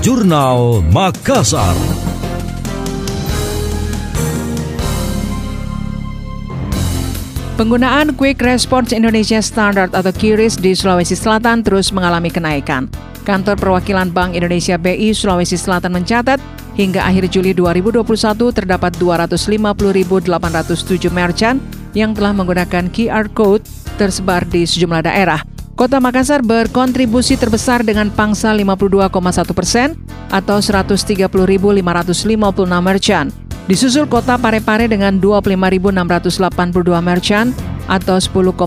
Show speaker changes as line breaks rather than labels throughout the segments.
Jurnal Makassar.
Penggunaan Quick Response Indonesia Standard atau QRIS di Sulawesi Selatan terus mengalami kenaikan. Kantor Perwakilan Bank Indonesia BI Sulawesi Selatan mencatat hingga akhir Juli 2021 terdapat 250.807 merchant yang telah menggunakan QR Code tersebar di sejumlah daerah. Kota Makassar berkontribusi terbesar dengan pangsa 52,1 persen atau 130.556 merchant. Disusul kota Parepare dengan 25.682 merchant atau 10,2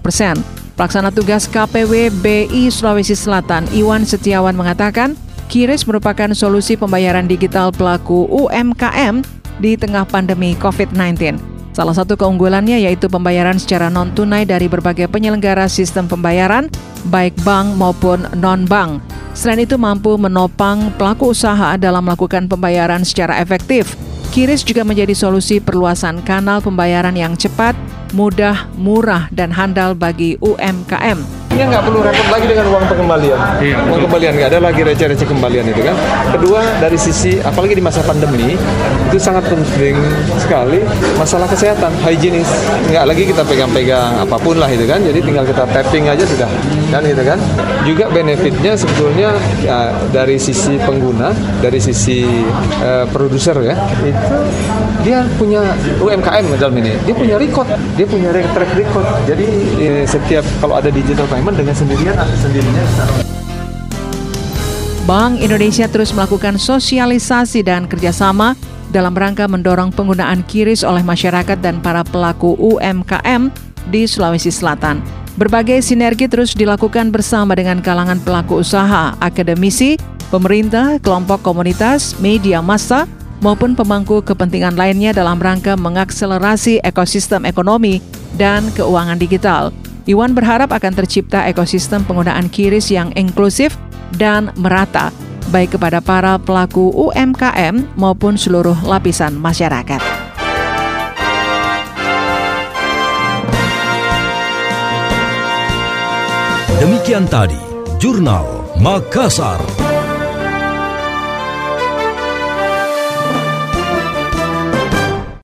persen. Pelaksana tugas KPW BI Sulawesi Selatan Iwan Setiawan mengatakan, Kiris merupakan solusi pembayaran digital pelaku UMKM di tengah pandemi COVID-19. Salah satu keunggulannya yaitu pembayaran secara non-tunai dari berbagai penyelenggara sistem pembayaran, baik bank maupun non-bank. Selain itu mampu menopang pelaku usaha dalam melakukan pembayaran secara efektif. Kiris juga menjadi solusi perluasan kanal pembayaran yang cepat, mudah, murah, dan handal bagi UMKM.
Ini nggak perlu repot lagi dengan uang pengembalian. Iya, uang kembalian nggak ada lagi receh-receh kembalian itu kan. Kedua dari sisi apalagi di masa pandemi itu sangat penting sekali masalah kesehatan, higienis. Nggak lagi kita pegang-pegang apa pun lah itu kan. Jadi tinggal kita tapping aja sudah kan gitu kan. Juga benefitnya sebetulnya ya, dari sisi pengguna, dari sisi uh, produser ya itu dia punya UMKM dalam ini. Dia punya record, dia punya track record. Jadi eh, setiap kalau ada digital payment payment dengan sendirian atau sendirinya
Bank Indonesia terus melakukan sosialisasi dan kerjasama dalam rangka mendorong penggunaan kiris oleh masyarakat dan para pelaku UMKM di Sulawesi Selatan. Berbagai sinergi terus dilakukan bersama dengan kalangan pelaku usaha, akademisi, pemerintah, kelompok komunitas, media massa, maupun pemangku kepentingan lainnya dalam rangka mengakselerasi ekosistem ekonomi dan keuangan digital. Iwan berharap akan tercipta ekosistem penggunaan kiris yang inklusif dan merata, baik kepada para pelaku UMKM maupun seluruh lapisan masyarakat.
Demikian tadi, Jurnal Makassar.